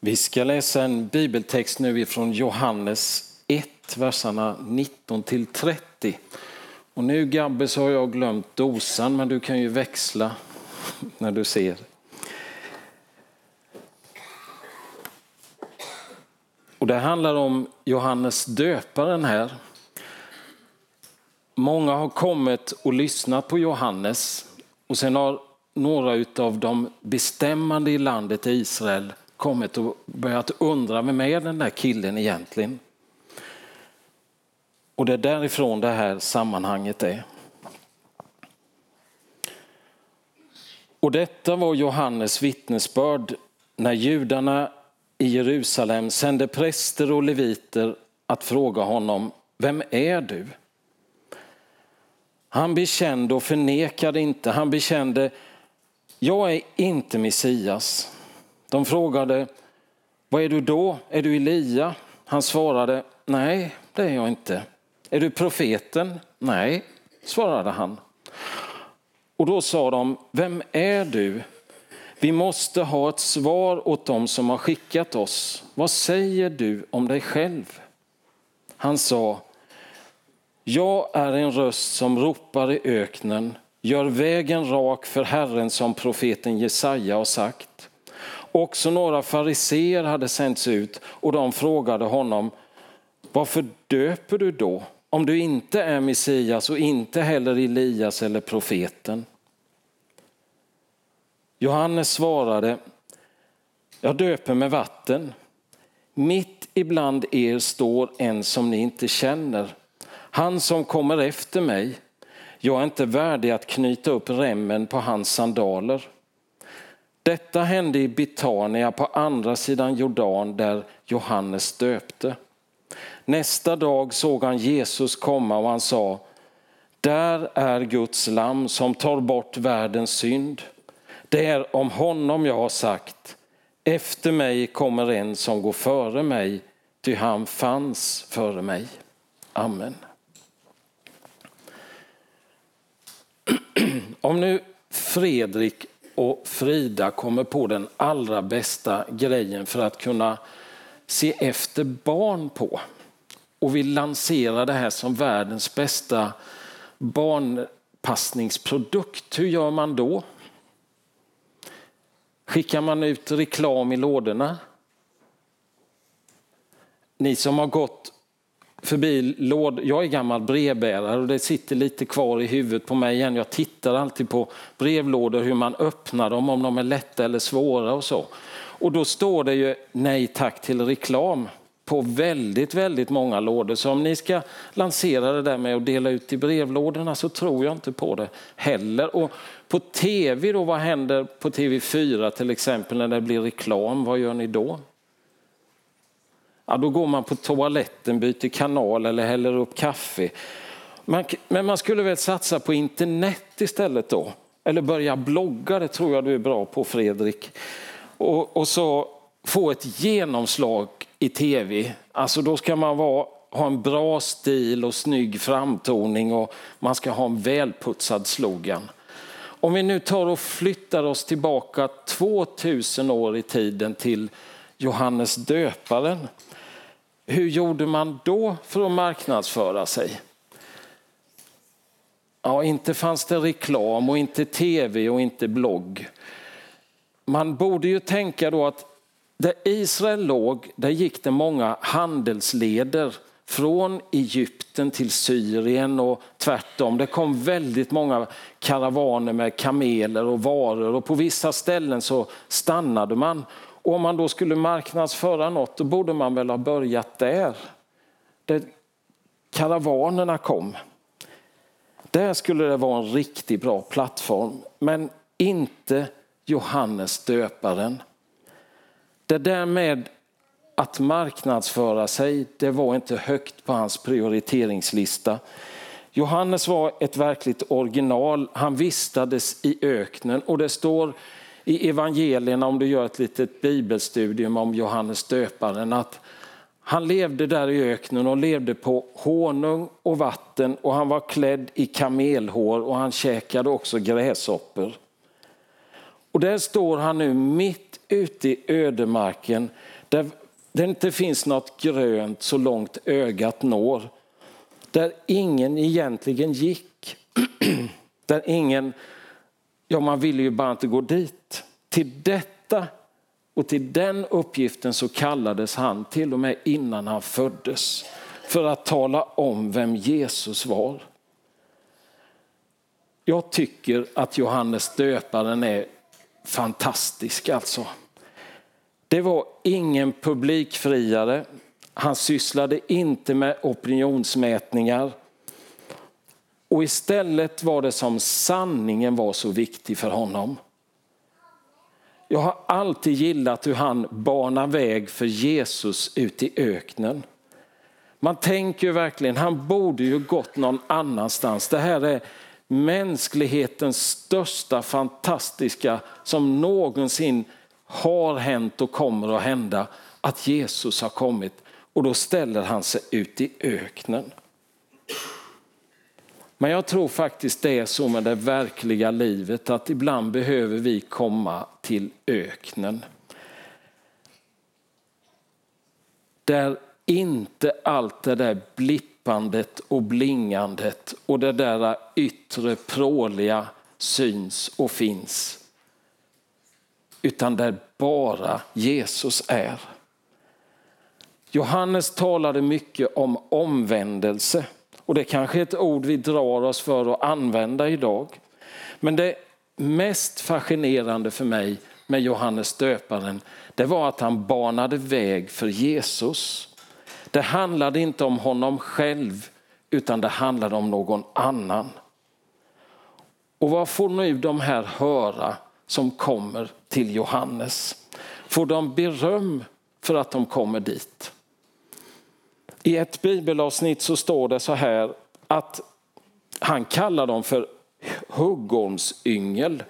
Vi ska läsa en bibeltext nu ifrån Johannes 1, verserna 19 till 30. Och nu Gabbe så har jag glömt dosan, men du kan ju växla när du ser. Och det handlar om Johannes döparen här. Många har kommit och lyssnat på Johannes och sen har några av de bestämmande i landet Israel kommit och börjat undra vem är den där killen egentligen? Och det är därifrån det här sammanhanget är. Och detta var Johannes vittnesbörd när judarna i Jerusalem sände präster och leviter att fråga honom, vem är du? Han bekände och förnekade inte, han bekände, jag är inte Messias. De frågade, vad är du då? Är du Elia? Han svarade, nej, det är jag inte. Är du profeten? Nej, svarade han. Och då sa de, vem är du? Vi måste ha ett svar åt dem som har skickat oss. Vad säger du om dig själv? Han sa, jag är en röst som ropar i öknen, gör vägen rak för Herren som profeten Jesaja har sagt. Också några fariseer hade sänts ut och de frågade honom, varför döper du då om du inte är Messias och inte heller Elias eller profeten? Johannes svarade, jag döper med vatten. Mitt ibland er står en som ni inte känner, han som kommer efter mig. Jag är inte värdig att knyta upp remmen på hans sandaler. Detta hände i Betania på andra sidan Jordan där Johannes döpte. Nästa dag såg han Jesus komma och han sa, där är Guds lam som tar bort världens synd. Det är om honom jag har sagt, efter mig kommer en som går före mig, ty han fanns före mig. Amen. Om nu Fredrik och Frida kommer på den allra bästa grejen för att kunna se efter barn på och vi lanserar det här som världens bästa barnpassningsprodukt, hur gör man då? Skickar man ut reklam i lådorna? Ni som har gått förbi låd... Jag är gammal brevbärare och det sitter lite kvar i huvudet på mig igen. Jag tittar alltid på brevlådor, hur man öppnar dem, om de är lätta eller svåra och så. Och då står det ju nej tack till reklam på väldigt, väldigt många lådor. Så om ni ska lansera det där med att dela ut i brevlådorna så tror jag inte på det heller. Och på tv då, vad händer på TV4 till exempel när det blir reklam? Vad gör ni då? Ja, då går man på toaletten, byter kanal eller häller upp kaffe. Man, men man skulle väl satsa på internet istället då? Eller börja blogga, det tror jag du är bra på Fredrik. Och, och så få ett genomslag i tv. Alltså då ska man vara, ha en bra stil och snygg framtoning och man ska ha en välputsad slogan. Om vi nu tar och flyttar oss tillbaka 2000 år i tiden till Johannes döparen. Hur gjorde man då för att marknadsföra sig? Ja, inte fanns det reklam och inte tv och inte blogg. Man borde ju tänka då att där Israel låg, där gick det många handelsleder från Egypten till Syrien och tvärtom. Det kom väldigt många karavaner med kameler och varor och på vissa ställen så stannade man. Och om man då skulle marknadsföra något då borde man väl ha börjat där. Där karavanerna kom. Där skulle det vara en riktigt bra plattform, men inte Johannes döparen. Det där med att marknadsföra sig, det var inte högt på hans prioriteringslista. Johannes var ett verkligt original. Han vistades i öknen och det står i evangelierna, om du gör ett litet bibelstudium om Johannes döparen, att han levde där i öknen och levde på honung och vatten och han var klädd i kamelhår och han käkade också gräshoppor. Och där står han nu mitt ute i ödemarken där det inte finns något grönt så långt ögat når. Där ingen egentligen gick. där ingen, ja man ville ju bara inte gå dit. Till detta och till den uppgiften så kallades han till och med innan han föddes för att tala om vem Jesus var. Jag tycker att Johannes döparen är fantastisk alltså. Det var ingen publikfriare. Han sysslade inte med opinionsmätningar. Och istället var det som sanningen var så viktig för honom. Jag har alltid gillat hur han banar väg för Jesus ut i öknen. Man tänker verkligen, han borde ju gått någon annanstans. Det här är mänsklighetens största fantastiska som någonsin har hänt och kommer att hända. Att Jesus har kommit och då ställer han sig ut i öknen. Men jag tror faktiskt det är så med det verkliga livet att ibland behöver vi komma till öknen. Där inte allt det där blippandet och blingandet och det där yttre pråliga syns och finns. Utan där bara Jesus är. Johannes talade mycket om omvändelse. Och det kanske är ett ord vi drar oss för att använda idag. Men det mest fascinerande för mig med Johannes döparen, det var att han banade väg för Jesus. Det handlade inte om honom själv, utan det handlade om någon annan. Och vad får nu de här höra som kommer till Johannes? Får de beröm för att de kommer dit? I ett bibelavsnitt så står det så här att han kallar dem för huggormsyngel.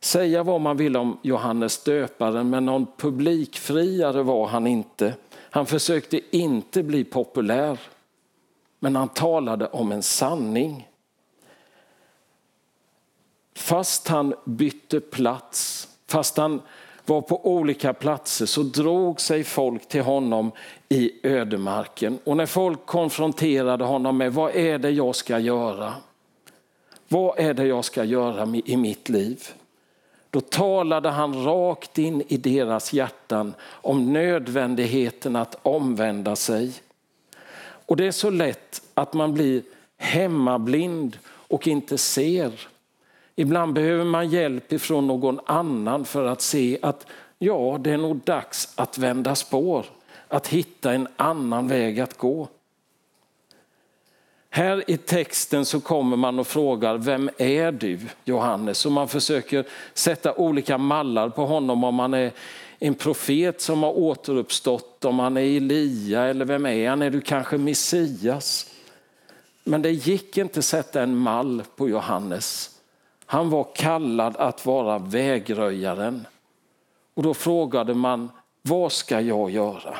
Säga vad man vill om Johannes döparen, men någon publikfriare var han inte. Han försökte inte bli populär, men han talade om en sanning. Fast han bytte plats, fast han var på olika platser så drog sig folk till honom i ödemarken. Och när folk konfronterade honom med vad är det jag ska göra? Vad är det jag ska göra i mitt liv? Då talade han rakt in i deras hjärtan om nödvändigheten att omvända sig. Och det är så lätt att man blir hemmablind och inte ser. Ibland behöver man hjälp ifrån någon annan för att se att ja, det är nog dags att vända spår, att hitta en annan väg att gå. Här i texten så kommer man och frågar, vem är du Johannes? Och man försöker sätta olika mallar på honom, om han är en profet som har återuppstått, om han är Elia eller vem är han? Är du kanske Messias? Men det gick inte att sätta en mall på Johannes. Han var kallad att vara vägröjaren. Och då frågade man, vad ska jag göra?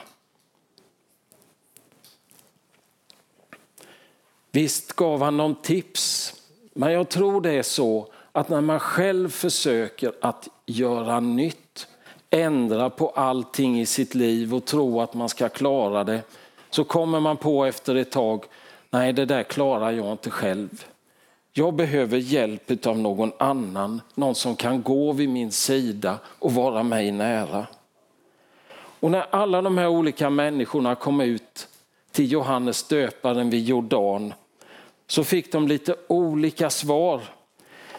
Visst gav han någon tips, men jag tror det är så att när man själv försöker att göra nytt, ändra på allting i sitt liv och tro att man ska klara det, så kommer man på efter ett tag, nej det där klarar jag inte själv. Jag behöver hjälp av någon annan, någon som kan gå vid min sida och vara mig nära. Och när alla de här olika människorna kom ut till Johannes döparen vid Jordan så fick de lite olika svar.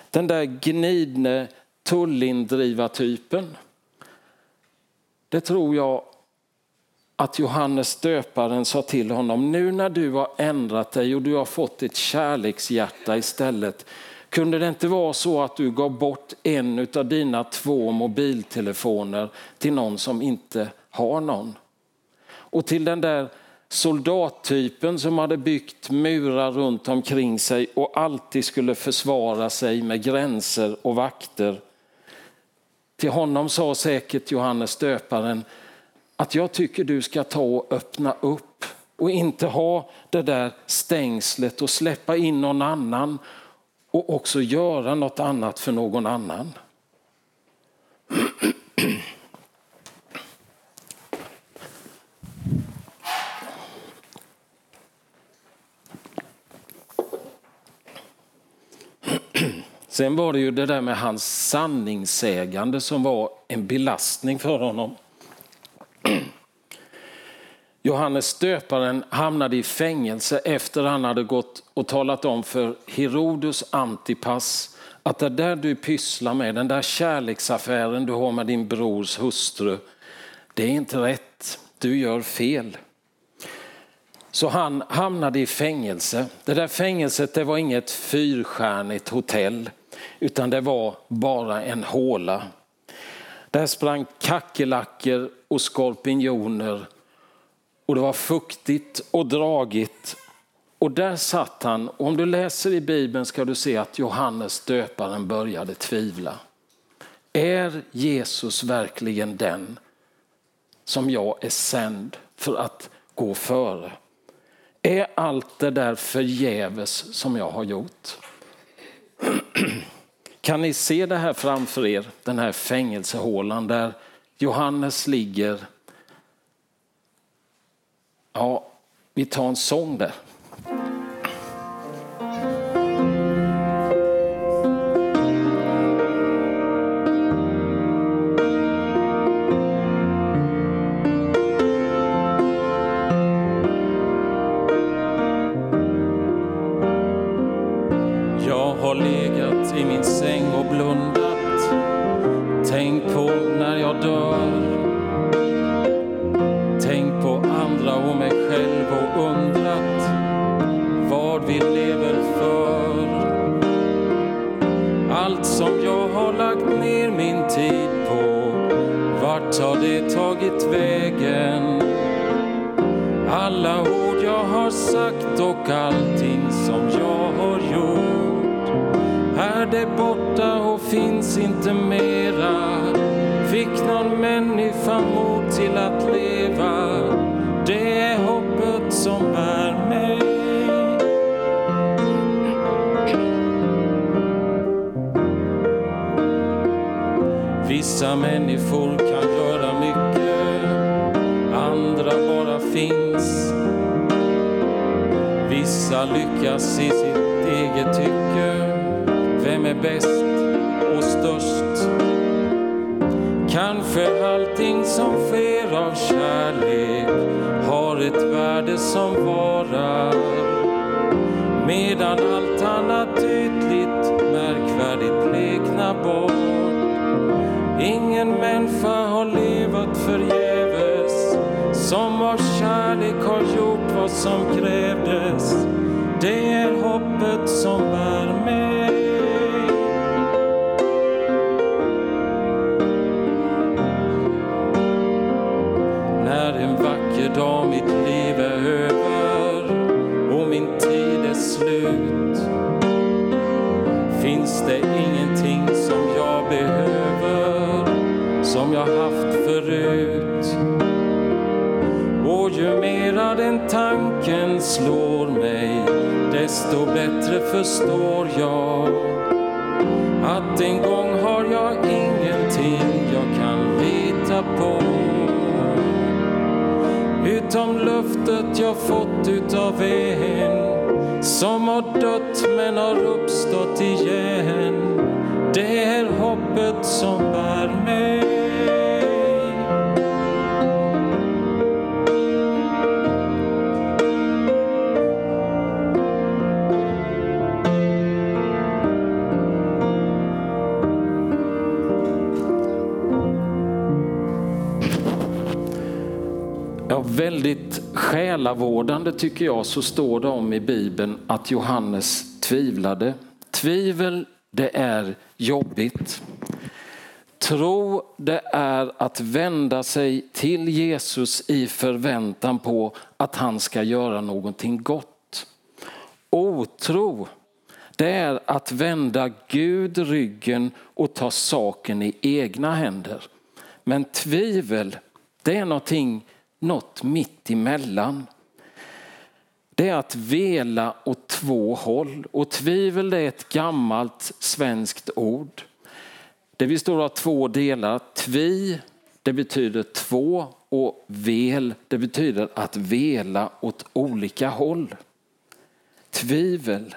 Den där gnidne tullindrivartypen. Det tror jag att Johannes döparen sa till honom, nu när du har ändrat dig och du har fått ett kärlekshjärta istället, kunde det inte vara så att du gav bort en av dina två mobiltelefoner till någon som inte har någon? Och till den där soldattypen som hade byggt murar runt omkring sig och alltid skulle försvara sig med gränser och vakter. Till honom sa säkert Johannes döparen, att jag tycker du ska ta och öppna upp och inte ha det där stängslet och släppa in någon annan och också göra något annat för någon annan. Sen var det ju det där med hans sanningssägande som var en belastning för honom. Johannes döparen hamnade i fängelse efter han hade gått och talat om för Herodes Antipas att det där du pysslar med, den där kärleksaffären du har med din brors hustru, det är inte rätt, du gör fel. Så han hamnade i fängelse. Det där fängelset det var inget fyrstjärnigt hotell utan det var bara en håla. Där sprang kackerlackor och skorpioner och det var fuktigt och dragigt. Och där satt han, och om du läser i Bibeln ska du se att Johannes döparen började tvivla. Är Jesus verkligen den som jag är sänd för att gå före? Är allt det där förgäves som jag har gjort? Kan ni se det här framför er, den här fängelsehålan där Johannes ligger Ja, vi tar en sång där. Jag har legat i min säng och blundat Tänk på när jag dör tagit vägen? Alla ord jag har sagt och allting som jag har gjort, är det borta och finns inte mera? Fick någon människa mod till att leva Det är hoppet som bär mig Vissa människor kan Vissa lyckas i sitt eget tycke Vem är bäst och störst? Kanske allting som sker av kärlek har ett värde som varar. Medan allt annat ytligt märkvärdigt bleknar bort. Ingen människa har levat förgäves som av kärlek har gjort vad som krävdes. Det är hoppet som bär mig. När en vacker dag mitt liv är över och min tid är slut finns det ingenting som jag behöver som jag haft förut. Och ju mera den tanken slår desto bättre förstår jag att en gång har jag ingenting jag kan lita på utom löftet jag fått utav en som har dött men har uppstått igen. Väldigt själavårdande tycker jag så står det om i Bibeln att Johannes tvivlade. Tvivel, det är jobbigt. Tro, det är att vända sig till Jesus i förväntan på att han ska göra någonting gott. Otro, det är att vända Gud ryggen och ta saken i egna händer. Men tvivel, det är någonting något mitt emellan. Det är att vela åt två håll och tvivel är ett gammalt svenskt ord. Det består av två delar. Tvi, det betyder två och vel, det betyder att vela åt olika håll. Tvivel.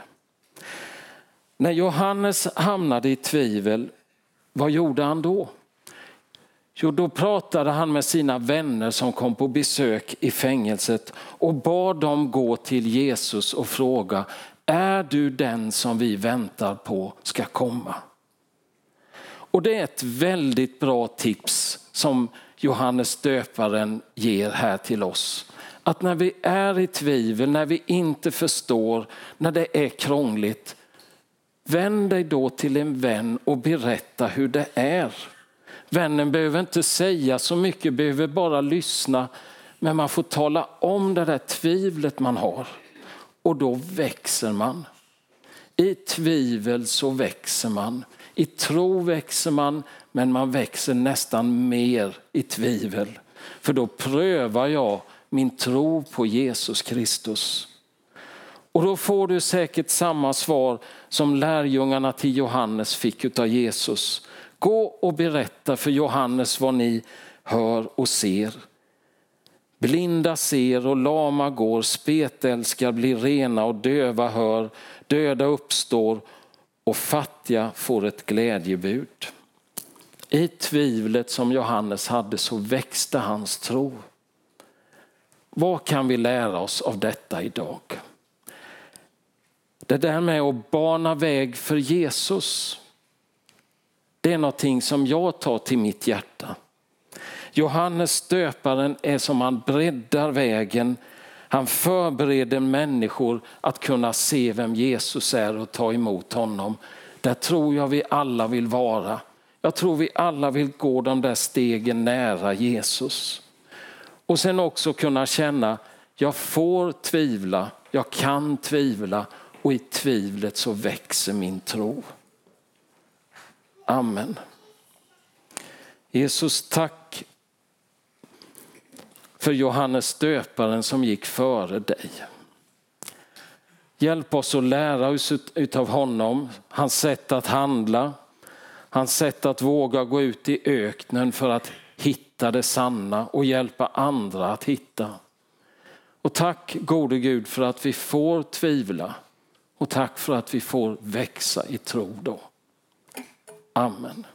När Johannes hamnade i tvivel, vad gjorde han då? Jo, då pratade han med sina vänner som kom på besök i fängelset och bad dem gå till Jesus och fråga, är du den som vi väntar på ska komma? Och det är ett väldigt bra tips som Johannes döparen ger här till oss. Att när vi är i tvivel, när vi inte förstår, när det är krångligt, vänd dig då till en vän och berätta hur det är. Vännen behöver inte säga så mycket, behöver bara lyssna. Men man får tala om det där tvivlet man har. Och då växer man. I tvivel så växer man. I tro växer man, men man växer nästan mer i tvivel. För då prövar jag min tro på Jesus Kristus. Och då får du säkert samma svar som lärjungarna till Johannes fick av Jesus. Gå och berätta för Johannes vad ni hör och ser. Blinda ser och lama går, spetälskar blir rena och döva hör, döda uppstår och fattiga får ett glädjebud. I tvivlet som Johannes hade så växte hans tro. Vad kan vi lära oss av detta idag? Det där med att bana väg för Jesus, det är någonting som jag tar till mitt hjärta. Johannes döparen är som han breddar vägen. Han förbereder människor att kunna se vem Jesus är och ta emot honom. Där tror jag vi alla vill vara. Jag tror vi alla vill gå de där stegen nära Jesus. Och sen också kunna känna, jag får tvivla, jag kan tvivla och i tvivlet så växer min tro. Amen. Jesus, tack för Johannes döparen som gick före dig. Hjälp oss att lära oss av honom, hans sätt att handla, hans sätt att våga gå ut i öknen för att hitta det sanna och hjälpa andra att hitta. Och tack gode Gud för att vi får tvivla och tack för att vi får växa i tro då. Amen.